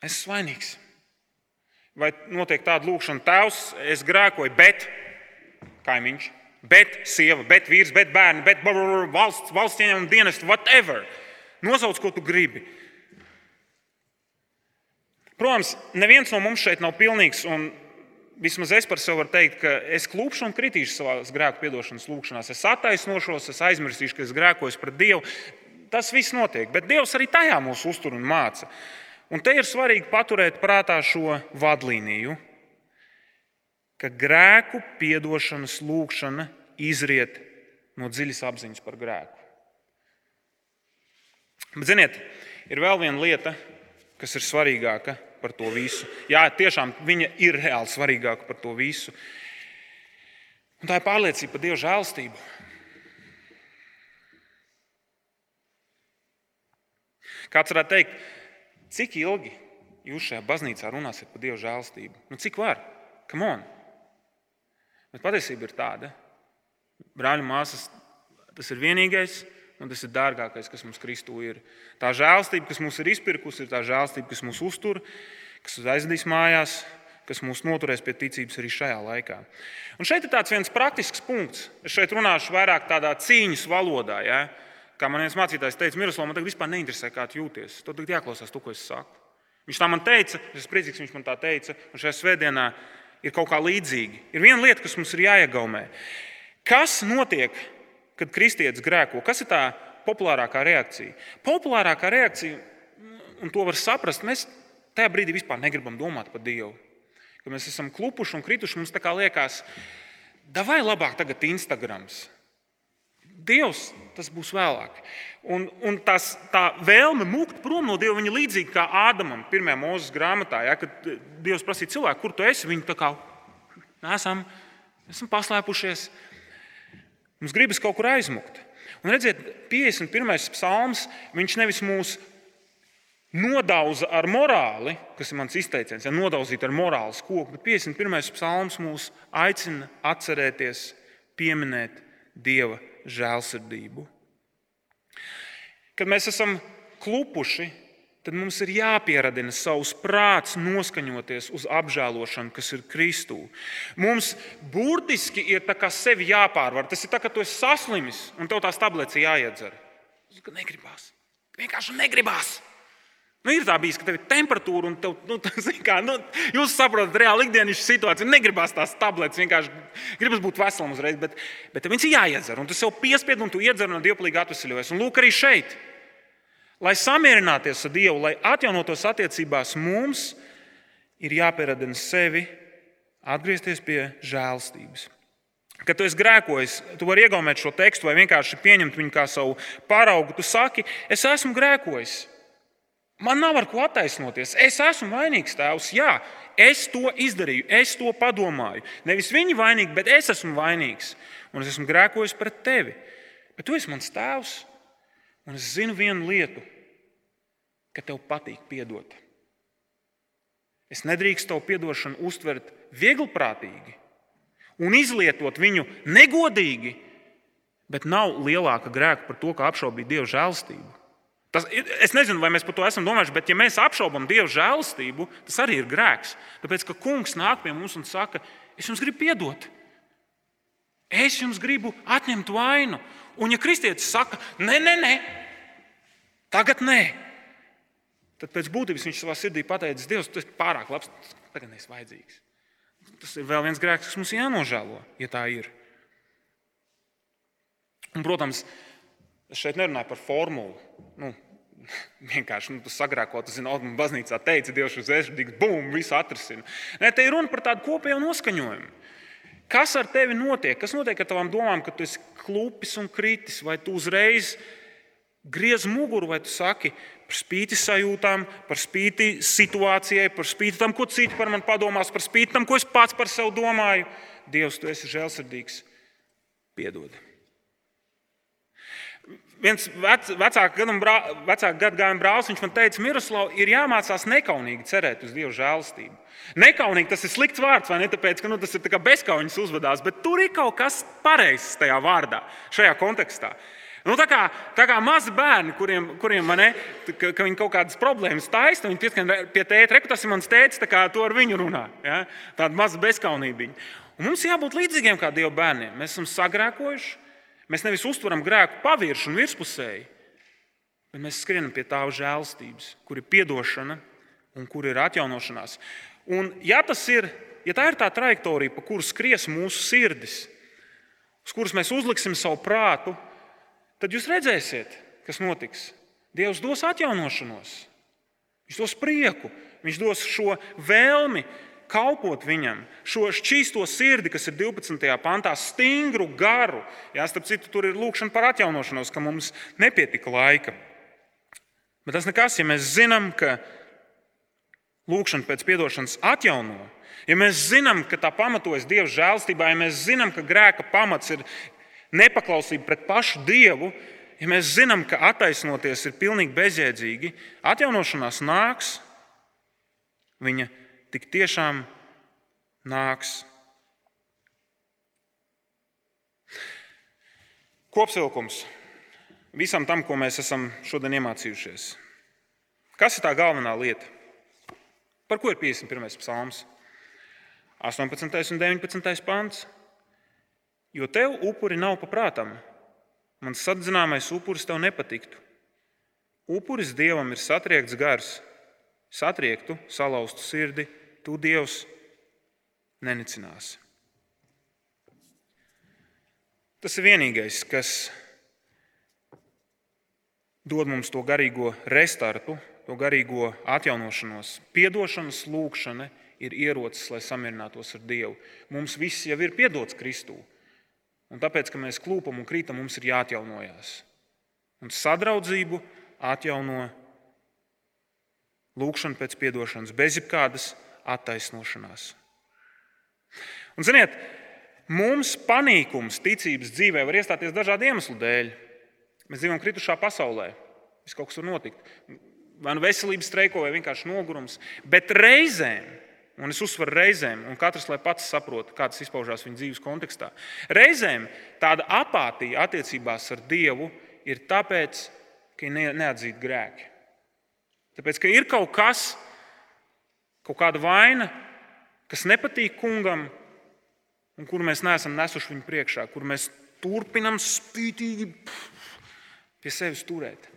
Es esmu vainīgs. Vai notiek tāda lūkšana, tēvs, es grēkoju, bet kaimiņš, bet sieva, bet vīrs, bet bērni, bet valsts, valsts ieņēmuma dienestu, whatever. Nosauc, ko tu gribi. Protams, neviens no mums šeit nav pilnīgs. Vismaz es par sevi varu teikt, ka es klūpšu un kritīšu savā grēku piedošanas lūgšanās. Es attaisnošos, es aizmirsīšu, ka es grēkoju pret Dievu. Tas viss notiek, bet Dievs arī tajā mūs uztur un māca. Un te ir svarīgi paturēt prātā šo vadlīniju, ka grēku piedošanas lūgšana izriet no dziļas apziņas par grēku. Bet, ziniet, ir vēl viena lieta, kas ir svarīgāka par to visu. Jā, tiešām viņa ir reāli svarīgāka par to visu. Un tā ir pārliecība par Dieva žēlstību. Kāds varētu teikt, cik ilgi jūs šajā baznīcā runāsiet par Dieva žēlstību? Nu, cik var? Come on! Bet patiesība ir tāda, brāļi, māsas, tas ir vienīgais, un tas ir dārgākais, kas mums Kristū ir. Tā žēlstība, kas mums ir izpirkusi, ir tā žēlstība, kas mūs uztur, kas aizvedīs mājās, kas mūs noturēs pie ticības arī šajā laikā. Un šeit ir tāds viens praktisks punkts. Es šeit runāšu vairāk tādā cīņas valodā. Ja? Kā man viens mācītājs teica, Miroslav, man tagad vispār neinteresē, kā jūties. Tad jāklausās to, ko es saku. Viņš tā man teica, es esmu priecīgs, viņš man tā teica. Un šajā svētdienā ir kaut kā līdzīgi. Ir viena lieta, kas mums ir jāiegaumē. Kas notiek kad kristietis grēko, kas ir tā populārākā reakcija? Populārākā reakcija, un to var saprast, mēs tajā brīdī vispār negribam domāt par Dievu. Kad mēs esam klupuši un krituši, mums tā kā liekas, vai labāk tagad Instagrams. Dievs tas būs vēlāk. Un, un tas, tā vēlme mūkt prom no Dieva ir līdzīga kā Ādamam, pirmajā mūža grāmatā. Ja, kad Dievs prasīja cilvēku, kur tu esi, viņi tā kā esam, esam paslēpušies. Mums gribas kaut kur aizmukt. Un redziet, 51. psalms, viņš nevis mūs nodauza ar morāli, kas ir mans izteiciens, ja nodauzīt ar morāles koku, bet 51. psalms mūs aicina atcerēties, pieminēt Dieva žēlsirdību. Kad mēs esam klupuši, tad mums ir jāpieradina savs prāts noskaņoties uz apžēlošanu, kas ir Kristū. Mums burtiski ir sevi jāpārvar. Tas ir tā, ka tu esi saslimis un tev tās tabletes jāiedzer. Tas negribās. Vienkārši negribās. Nu, ir tā bijis, ka tev ir temperatūra un tev, nu, kā, nu, jūs saprotat, reāli ikdienas situācija. Negribas tās tabletes, vienkārši gribas būt veselam uzreiz, bet, bet viņas ir jāiedzer. Un tu sev piespied un tu iedzer un dievplīgi atvesļojies. Un lūk, arī šeit. Lai samierināties ar Dievu, lai atjaunotos attiecībās, mums ir jāpieradina sevi, atgriezties pie žēlstības. Kad tu esi grēkojis, tu vari iegaumēt šo tekstu vai vienkārši pieņemt viņu kā savu paraugu. Tu saki, es esmu grēkojis. Man nav ar ko attaisnoties. Es esmu vainīgs tēvs. Jā, es to izdarīju, es to padomāju. Nevis viņi vainīgi, bet es esmu vainīgs. Un es esmu grēkojis pret tevi. Bet tu esi mans tēvs. Un es zinu vienu lietu, ka tev patīk piedot. Es nedrīkstu tavu piedošanu uztvert viegliprātīgi un izlietot viņu negodīgi, bet nav lielāka grēka par to, kā apšaubīt Dieva žēlstību. Tas, es nezinu, vai mēs par to esam domājuši, bet ja mēs apšaubām Dieva žēlstību, tas arī ir grēks. Tāpēc, ka Kungs nāk pie mums un saka, es jums gribu piedot. Es jums gribu atņemt vainu. Un, ja kristietis saka, nē, nē, nē, tagad nē, tad pēc būtības viņš savā sirdī pateicis, Dievs, tu esi pārāk labs, tagad neesi vajadzīgs. Tas ir vēl viens grēks, kas mums jānožēlo, ja tā ir. Un, protams, es šeit nerunāju par formulu. Nu, vienkārši nu, sagrākot, tas zina, man baznīcā teica, Dievs uz ēšanu, bum, visu atrisina. Nē, te ir runa par tādu kopēju noskaņojumu. Kas ar tevi notiek? Kas notiek ar tavām domām, kad tu esi klupis un kritis, vai tu uzreiz griez muguru, vai tu saki par spīti sajūtām, par spīti situācijai, par spīti tam, ko citi par mani padomās, par spīti tam, ko es pats par sevi domāju. Dievs, tu esi žēlsirdīgs, piedod. Viens vec, vecāka gadagājuma brālis man teica, Miroslav, ir jāmācās nekaunīgi cerēt uz Dieva žēlastību. Nekaunīgi tas ir slikts vārds, vai ne? Tāpēc, ka nu, tas ir tā bezkaunis uzvedās, bet tur ir kaut kas pareizs tajā vārdā, šajā kontekstā. Nu, tā, kā, tā kā mazi bērni, kuriem, kuriem ne, ka, ka viņi kaut kādas problēmas taisa, viņi pieskan pie tēta, reku, tas ir mans tēvs, tā kā to ar viņu runā. Ja? Tāda maza bezkaunība. Un mums jābūt līdzīgiem kā Dieva bērniem. Mēs esam sagrēkojuši, mēs nevis uztveram grēku pavirši un virspusēji, bet mēs skrienam pie tā žēlstības, kur ir atdošana un kur ir atjaunošanās. Un, ja, ir, ja tā ir tā trajektorija, pa kuru skries mūsu sirdis, uz kuras mēs uzliksim savu prātu, tad jūs redzēsiet, kas notiks. Dievs dos atjaunošanos, Viņš dos prieku, Viņš dos šo vēlmi kalpot viņam, šo šķīsto sirdi, kas ir 12. pantā, stingru garu. Jā, starp citu, tur ir lūkšana par atjaunošanos, ka mums nepietika laika. Bet tas nekas, ja mēs zinām, ka lūkšana pēc atdošanas atjauno, ja mēs zinām, ka tā pamatojas Dieva žēlstībā, ja mēs zinām, ka grēka pamats ir nepaklausība pret pašu Dievu, ja mēs zinām, ka attaisnoties ir pilnīgi bezjēdzīgi, atjaunošanās nāks, viņa tik tiešām nāks. Kopsavilkums visam tam, ko mēs esam šodien iemācījušies. Kas ir tā galvenā lieta? Par ko ir 51. psalms? 18. un 19. pāns. Jo tev upuri nav paprātam, mans sadzināmais upuris tev nepatiktu. Upuris dievam ir satriekts gars, satriektu, salauztu sirdi, tu Dievs nenicināsi. Tas ir vienīgais, kas dod mums to garīgo restartu, to garīgo atjaunošanos. Piedošanas lūkšana ir ierocis, lai samierinātos ar Dievu. Mums viss jau ir piedots Kristū. Un tāpēc, ka mēs klūpam un krītam, mums ir jāatjaunojas. Un sadraudzību atjauno lūkšana pēc atdošanas, bez jebkādas attaisnošanās. Un, ziniet, mums panīkums ticības dzīvē var iestāties dažādu iemeslu dēļ. Mēs dzīvojam kritušā pasaulē. Viss kaut kas var notikt. Vai nu veselības streiko, vai vienkārši nogurums. Bet reizēm, un es uzsveru reizēm, un katrs lai pats saprot, kā tas izpaužās viņa dzīves kontekstā, reizēm tāda apātija attiecībās ar Dievu ir tāpēc, ka ir neatzīti grēki. Tāpēc, ka ir kaut kas, kaut kāda vaina, kas nepatīk kungam, un kuru mēs neesam nesuši viņu priekšā, kur mēs turpinām spītīgi pie sevis turēt.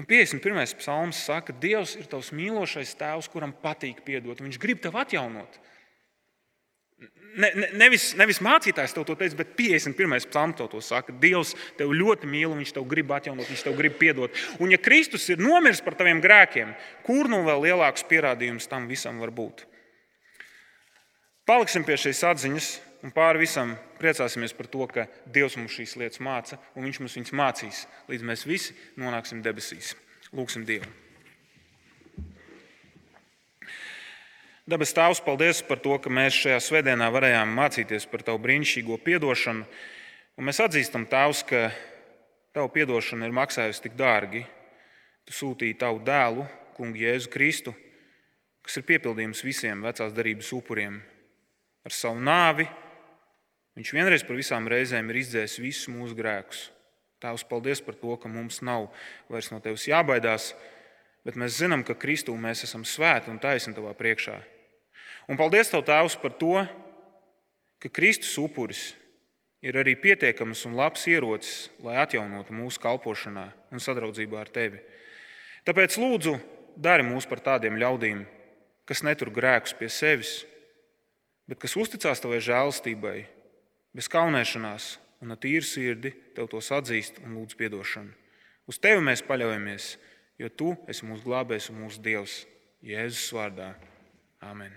Un 51. psalms saka, ka Dievs ir tavs mīlošais tēvs, kuram patīk piedot. Viņš grib tevi atjaunot. Ne, ne, nevis, nevis mācītājs to teica, bet 51. psalms to saka. Dievs tevi ļoti mīl, viņš tev grib atjaunot, viņš tev grib piedot. Un, ja Kristus ir nomiris par taviem grēkiem, kur nu vēl lielāks pierādījums tam visam var būt? Paliksim pie šīs atziņas un pāri visam priecāsimies par to, ka Dievs mums šīs lietas māca, un Viņš mums viņas mācīs, līdz mēs visi nonāksim debesīs. Lūksim Dievu! Dabas Tēvs, paldies par to, ka mēs šajā svētdienā varējām mācīties par Tavu brīnišķīgo atdošanu. Mēs atzīstam, Tēvs, ka Tava atdošana ir maksājusi tik dārgi. Tu sūtīji Tavu dēlu, Kungu Jēzu Kristu, kas ir piepildījums visiem vecās darbības upuriem. Ar savu nāvi viņš vienreiz par visām reizēm ir izdzēsis visus mūsu grēkus. Tēvs, paldies par to, ka mums nav vairs no Tevis jābaidās, bet mēs zinām, ka Kristū mēs esam svēti un taisni Tavā priekšā. Un paldies Tev, Tēvs, par to, ka Kristus upuris ir arī pietiekams un labs ierocis, lai atjaunotu mūsu kalpošanā un sadraudzībā ar Tevi. Tāpēc lūdzu, dari mūs par tādiem ļaudīm, kas netur grēkus pie sevis, bet kas uzticās Tavai žēlstībai, bez kaunēšanās un ar tīru sirdi Tev tos atzīst un lūdz atdošanu. Uz Tevi mēs paļaujamies, jo Tu esi mūsu glābējs un mūsu Dievs Jēzus vārdā. Amen.